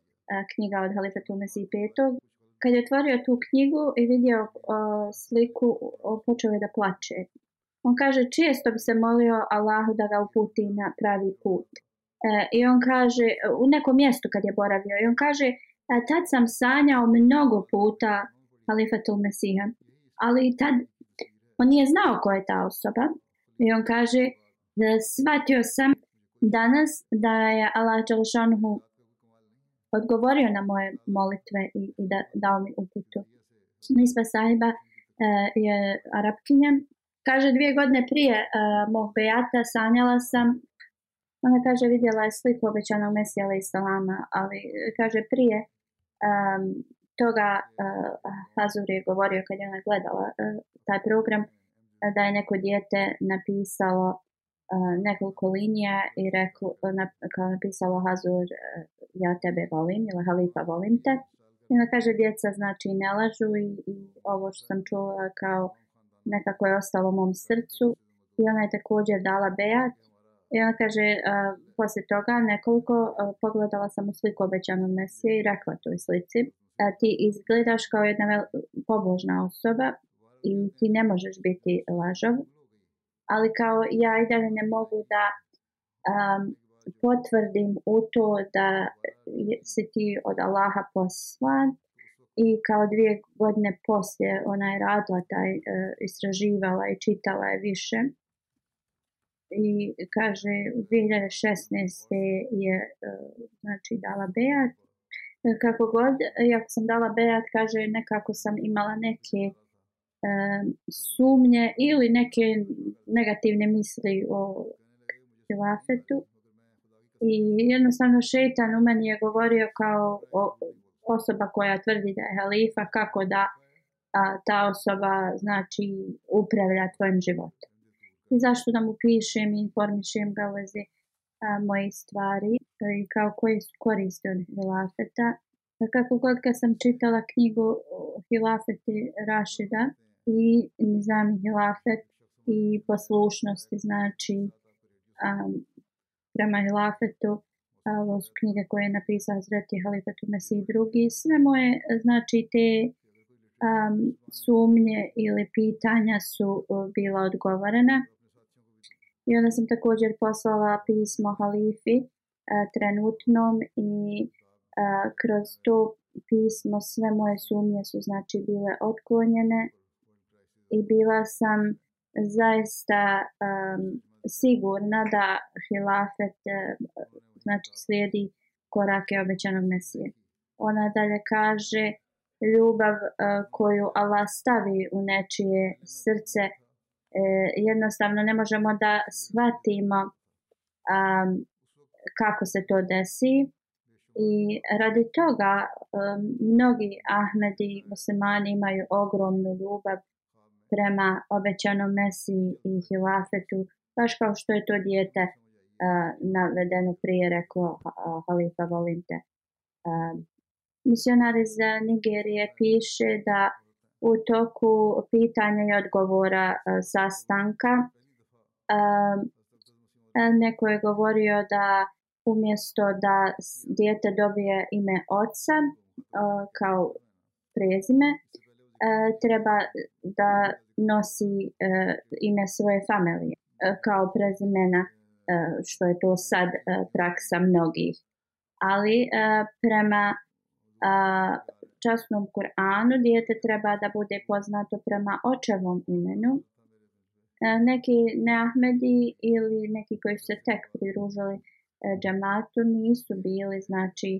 knjiga od Halifa Tumesi V kad je otvorio tu knjigu i vidio uh, sliku, počeo je da plače. On kaže, često bi se molio Allahu da ga uputi na pravi put. E, I on kaže, u nekom mjestu kad je boravio, i on kaže, e, tad sam sanjao mnogo puta Halifatul Mesiha, ali tad on nije znao ko je ta osoba. I on kaže, da shvatio sam danas da je Allah Đalšanhu odgovorio na moje molitve i, i da, dao mi uputu. Nisva sahiba e, je arapkinja. Kaže, dvije godine prije e, mog bejata sanjala sam Ona kaže, vidjela je sliku obećanog Mesija i Salama, ali e, kaže, prije um, toga uh, Hazur je govorio kad je ona gledala uh, taj program, da je neko dijete napisalo Eh, nekoliko linija i rekao, eh, na, kao napisalo Hazur, eh, ja tebe volim ili Halifa volim te. I ona kaže, djeca znači ne lažu i, i ovo što sam čula kao nekako je ostalo u mom srcu. I ona je također dala bejat. I ona kaže, a, poslije toga nekoliko a, pogledala sam u sliku obećanog mesije i rekla toj slici, a, e, ti izgledaš kao jedna pobožna osoba i ti ne možeš biti lažav ali kao ja i dalje ne mogu da um, potvrdim u to da si ti od Allaha poslan i kao dvije godine poslije ona je radila taj uh, istraživala i čitala je više i kaže 2016. je uh, znači dala bejat e, kako god, jak sam dala bejat kaže nekako sam imala neke uh, sumnje ili neke negativne misli o Hilafetu i jednostavno šeitan u meni je govorio kao o osoba koja tvrdi da je halifa kako da a, ta osoba znači upravlja tvojim životom i zašto da mu pišem i informišem ga uveze moje stvari e, i kao koje su koriste od Hilafeta kako god kad sam čitala knjigu Hilafeti Rašida i ne znam i hilafet i poslušnost znači um, prema hilafetu ovo su knjige koje je napisao Zreti Halifat u Mesiji drugi sve moje znači te um, sumnje ili pitanja su bila odgovorena i onda sam također poslala pismo Halifi trenutnom i a, kroz to pismo sve moje sumnje su znači bile otklonjene i bila sam zaista um, sigurna da hilafet uh, znači slijedi korake obećanog mesije. Ona dalje kaže ljubav uh, koju Allah stavi u nečije srce uh, jednostavno ne možemo da shvatimo um, kako se to desi i radi toga um, mnogi Ahmedi muslimani imaju ogromnu ljubav prema obećanom mesi i hilafetu, baš kao što je to dijete uh, navedeno prije reklo uh, Halifa Volinte. Uh, misionar iz Nigerije piše da u toku pitanja i odgovora uh, sastanka uh, neko je govorio da umjesto da dijete dobije ime oca uh, kao prezime, uh, Eh, treba da nosi uh, ime svoje familije uh, kao prezimena uh, što je to sad uh, praksa mnogih ali uh, prema uh, časnom Kur'anu dijete treba da bude poznato prema očevom imenu neki neahmedi ili neki koji su se tek pridružili džamatu nisu bili znači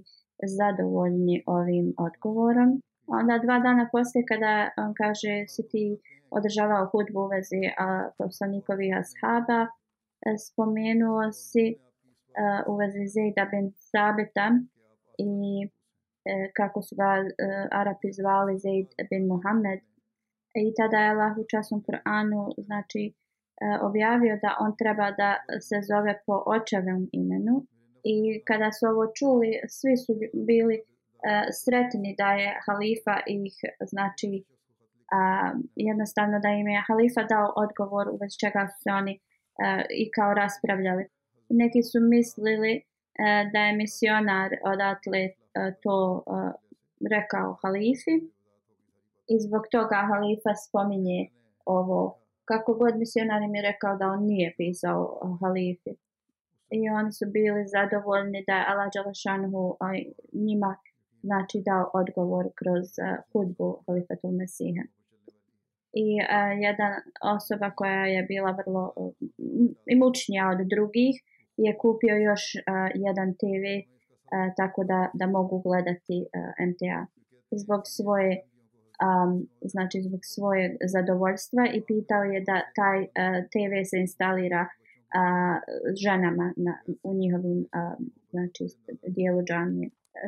zadovoljni ovim odgovorom onda dva dana poslije kada on kaže si ti održavao hudbu u vezi poslanikovi ashaba, e, spomenuo si a, e, u vezi Zejda ben Sabeta i e, kako su ga e, Arapi zvali Zejd bin Muhammed. E, I tada je Allah u časnom Kur'anu znači, e, objavio da on treba da se zove po očevom imenu. I kada su ovo čuli, svi su bili Eh, sretni da je halifa ih znači a, jednostavno da im je halifa dao odgovor u vez čega su oni a, eh, i kao raspravljali neki su mislili a, eh, da je misionar odatle a, to a, rekao halifi i zbog toga halifa spominje ovo kako god misionar im je rekao da on nije pisao halifi i oni su bili zadovoljni da je Allah Đalašanhu njima a, znači dao odgovor kroz e, hudbu Halifatul Mesihe. I a, e, jedna osoba koja je bila vrlo e, imućnija od drugih je kupio još a, jedan TV a, tako da, da mogu gledati a, MTA. Zbog svoje um, znači zbog svoje zadovoljstva i pitao je da taj uh, TV se instalira uh, ženama na, u njihovim uh, znači dijelu džanije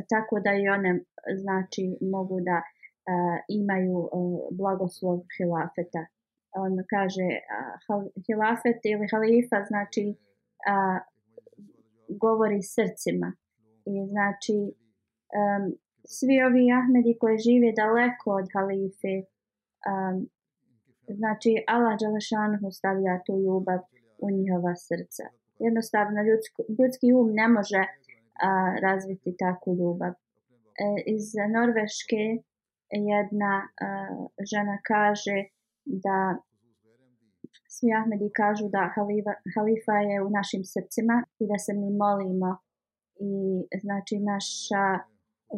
tako da i one znači mogu da uh, imaju uh, blagoslov hilafeta. On kaže uh, hilafet ili halifa znači uh, govori srcima. I znači um, svi ovi Ahmedi koji žive daleko od halife um, znači Allah Đalešanhu stavlja tu ljubav u njihova srca. Jednostavno ljudsko, ljudski um ne može a, razviti takvu ljubav. E, iz Norveške jedna a, žena kaže da svi Ahmedi kažu da halifa, halifa je u našim srcima i da se mi molimo i znači naša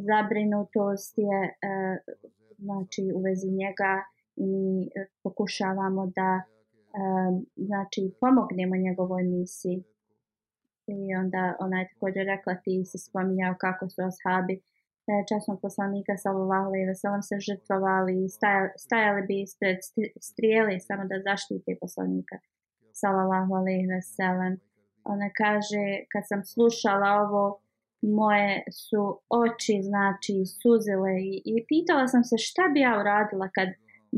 zabrinutost je e, znači u vezi njega i mi pokušavamo da e, znači pomognemo njegovoj misiji I onda ona je također rekla ti se spominjao kako su ashabi e, časnog poslanika sallallahu alejhi ve sellem se žrtvovali i stajali, stajali bi ispred strijele samo da zaštite poslanika sallallahu alejhi ve sellem. Ona kaže kad sam slušala ovo moje su oči znači suzile i, i pitala sam se šta bi ja uradila kad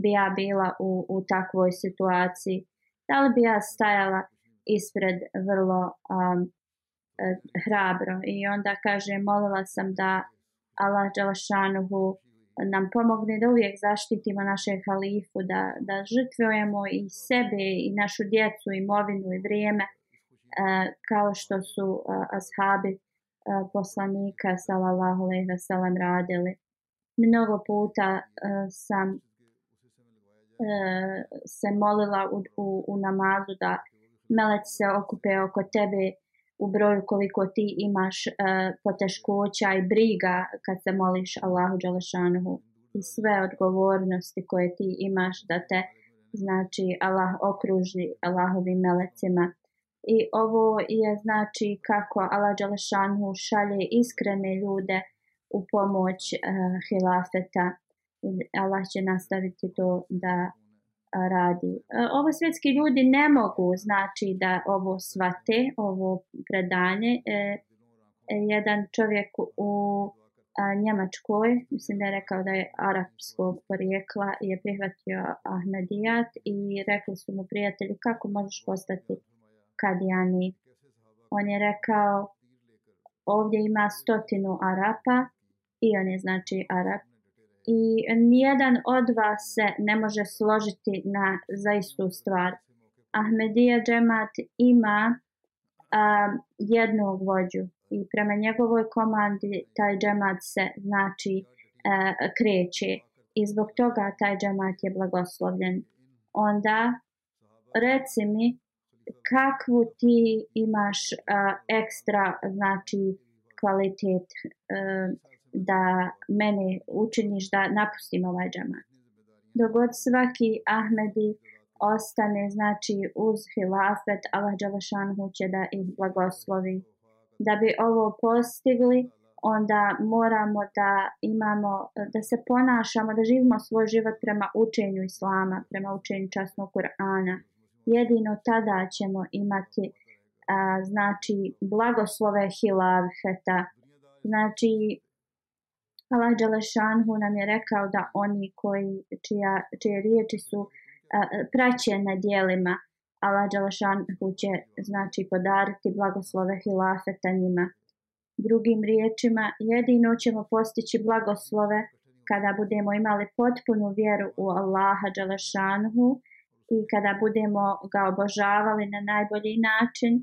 bi ja bila u, u takvoj situaciji. Da li bi ja stajala ispred vrlo um, hrabro i onda kaže molila sam da Allah Đalašanuhu nam pomogne da uvijek zaštitimo naše halifu, da, da žrtvujemo i sebe i našu djecu, imovinu i vrijeme e, kao što su e, ashabi e, poslanika sallallahu alaihi wa sallam radili. Mnogo puta e, sam e, se molila u, u, u namazu da meleć se okupe oko tebe e, u broju koliko ti imaš uh, poteškoća i briga kad se moliš Allahu Đalešanuhu i sve odgovornosti koje ti imaš da te znači Allah okruži Allahovim melecima i ovo je znači kako Allah Đalešanuhu šalje iskrene ljude u pomoć uh, hilafeta Allah će nastaviti to da radi. Ovo svjetski ljudi ne mogu znači da ovo svate, ovo predanje. E, jedan čovjek u a, Njemačkoj, mislim da je rekao da je arapskog porijekla, je prihvatio Ahmedijat i rekli su mu prijatelji kako možeš postati kadijani. On je rekao ovdje ima stotinu Arapa i on je znači Arap i nijedan od vas se ne može složiti na zaistu stvar. Ahmedija Džemat ima a, jednog vođu i prema njegovoj komandi taj džemat se znači a, e, kreće i zbog toga taj džemat je blagoslovljen. Onda reci mi kakvu ti imaš a, ekstra znači kvalitet a, e, da mene učiniš da napustim ovaj džamat. Dogod svaki Ahmedi ostane znači uz hilafet, Allah Đalašan će da ih blagoslovi. Da bi ovo postigli, onda moramo da imamo, da se ponašamo, da živimo svoj život prema učenju Islama, prema učenju časnog Kur'ana. Jedino tada ćemo imati a, znači blagoslove hilafeta. Znači, Allah Đalešanhu nam je rekao da oni koji, čija, čije riječi su praćene dijelima, Allah Đalešanhu će znači podariti blagoslove hilafeta njima. Drugim riječima, jedino ćemo postići blagoslove kada budemo imali potpunu vjeru u Allaha Đalešanhu i kada budemo ga obožavali na najbolji način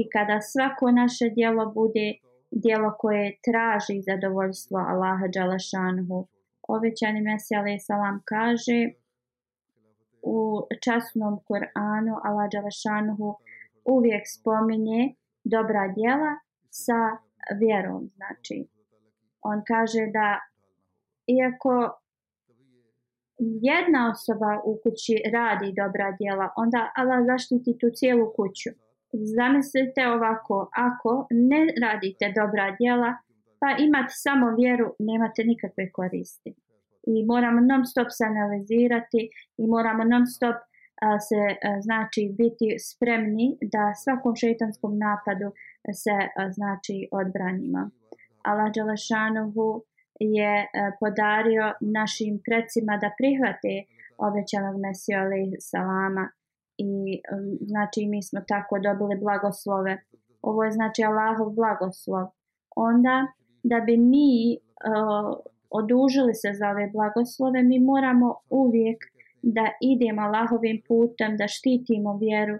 i kada svako naše dijelo bude uh, dijela koje traži zadovoljstvo Allaha Đalašanhu. Ovećani Mesija Ali Salam kaže u časnom Koranu Allah Đalašanhu uvijek spominje dobra dijela sa vjerom. Znači, on kaže da iako jedna osoba u kući radi dobra dijela, onda Allah zaštiti tu cijelu kuću. Zamislite ovako, ako ne radite dobra djela, pa imate samo vjeru, nemate nikakve koristi. I moramo non stop se analizirati i moramo non stop a, se a, znači biti spremni da svakom šeitanskom napadu se a, znači odbranimo. Allah Đalašanovu je a, podario našim precima da prihvate obećanog Mesija alaih salama i znači mi smo tako dobili blagoslove. Ovo je znači Allahov blagoslov. Onda da bi mi uh, odužili se za ove blagoslove, mi moramo uvijek da idemo Allahovim putem, da štitimo vjeru,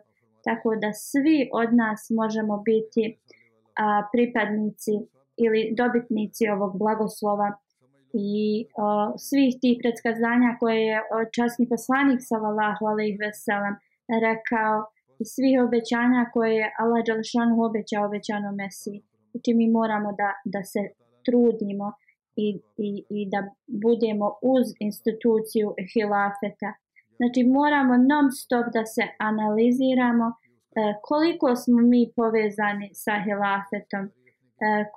tako da svi od nas možemo biti uh, pripadnici ili dobitnici ovog blagoslova i uh, svih tih predskazanja koje je e, časni poslanik sallallahu alejhi ve sellem uh, rekao i svih obećanja koje je Allah Đalšanu obećao obećano Mesiji. Znači mi moramo da, da se trudimo i, i, i da budemo uz instituciju hilafeta. Znači moramo non stop da se analiziramo e, koliko smo mi povezani sa hilafetom, e,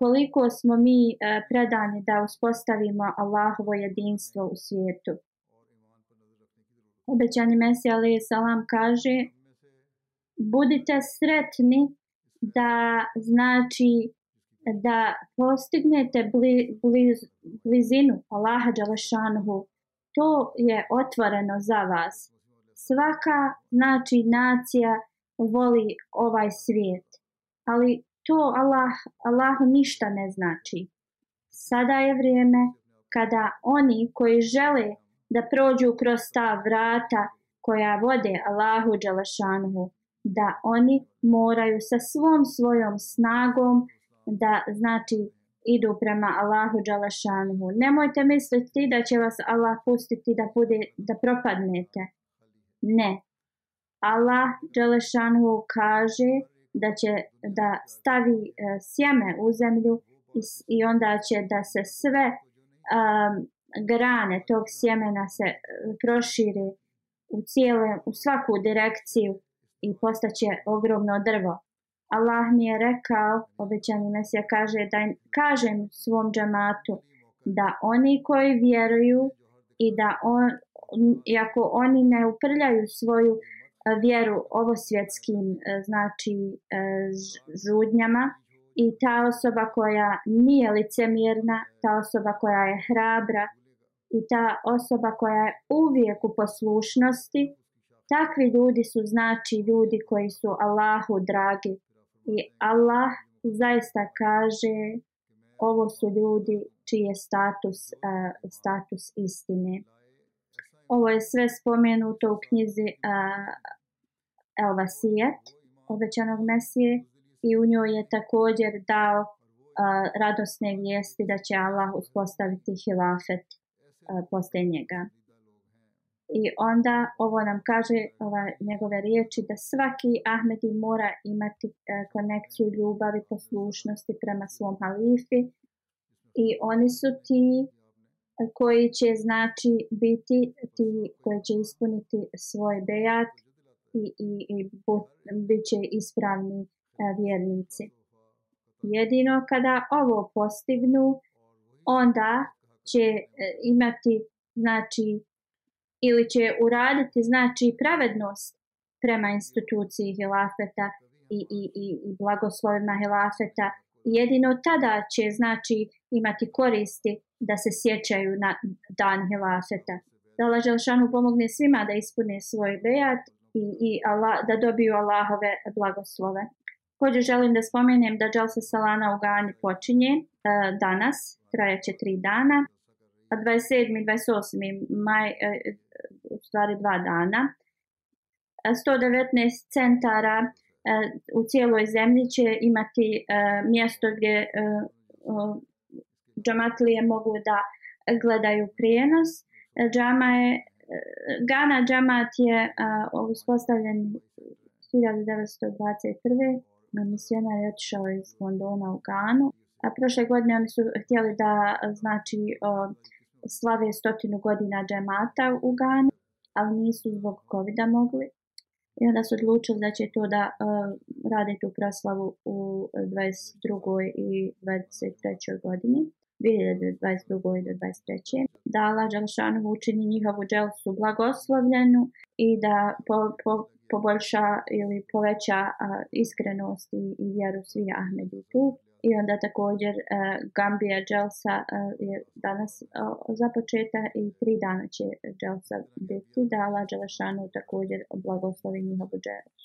koliko smo mi e, predani da uspostavimo Allahovo jedinstvo u svijetu obećani Mesija Ali Salam kaže budite sretni da znači da postignete bli, bliz, blizinu Allaha Đalešanhu to je otvoreno za vas svaka znači nacija voli ovaj svijet ali to Allah, Allahu ništa ne znači sada je vrijeme kada oni koji žele da prođu kroz ta vrata koja vode Allahu Đalašanhu, da oni moraju sa svom svojom snagom da znači idu prema Allahu Đalašanhu. Nemojte misliti da će vas Allah pustiti da, bude, da propadnete. Ne. Allah Đalašanhu kaže da će da stavi uh, sjeme u zemlju i, i onda će da se sve um, grane tog sjemena se e, proširi u cijele, u svaku direkciju i postaće ogromno drvo. Allah mi je rekao, obećani mesija kaže, da kažem svom džamatu da oni koji vjeruju i da on, iako oni ne uprljaju svoju e, vjeru ovosvjetskim e, znači žudnjama i ta osoba koja nije licemjerna, ta osoba koja je hrabra, i ta osoba koja je uvijek u poslušnosti, takvi ljudi su znači ljudi koji su Allahu dragi. I Allah zaista kaže ovo su ljudi čiji je status, uh, status istine. Ovo je sve spomenuto u knjizi uh, El Vasijet, obećanog Mesije, i u njoj je također dao uh, radosne vijesti da će Allah uspostaviti hilafet. Uh, E, posle njega. I onda ovo nam kaže ova, njegove riječi da svaki Ahmedi mora imati e, konekciju ljubavi, poslušnosti prema svom halifi i oni su ti e, koji će znači biti ti koji će ispuniti svoj bejat i, i, i bud, bit će ispravni e, vjernici. Jedino kada ovo postignu, onda će e, imati znači ili će uraditi znači pravednost prema instituciji hilafeta i, i, i, i blagoslovima hilafeta jedino tada će znači imati koristi da se sjećaju na dan hilafeta da Allah Želšanu pomogne svima da ispune svoj bejat i, i Allah, da dobiju Allahove blagoslove Hođu želim da spomenem da Dželsa Salana u Gani počinje uh, danas, trajaće tri dana a 27. i 28. maj, e, u stvari dva dana, 119 e, centara e, u cijeloj zemlji će imati mjesto gdje džamatlije mogu da gledaju prijenos. Džama je, Gana džamat je uspostavljen 1921. Misionar je otišao iz Londona u Ganu. A prošle godine oni su htjeli da znači o, slave stotinu godina džemata u Gani, ali nisu zbog COVID-a mogli. I onda su odlučili da će to da uh, rade tu proslavu u 22. i 23. godini. 2022. i 2023. Da Allah Đalšanovu učini njihovu dželsu blagoslovljenu i da po, po, poboljša ili poveća uh, iskrenost i, i vjeru svih Ahmedu tu i onda također uh, e, Gambija Jelsa uh, e, je danas uh, započeta i tri dana će Jelsa biti dala Jelšanu također blagoslovi njihovu Jelsu.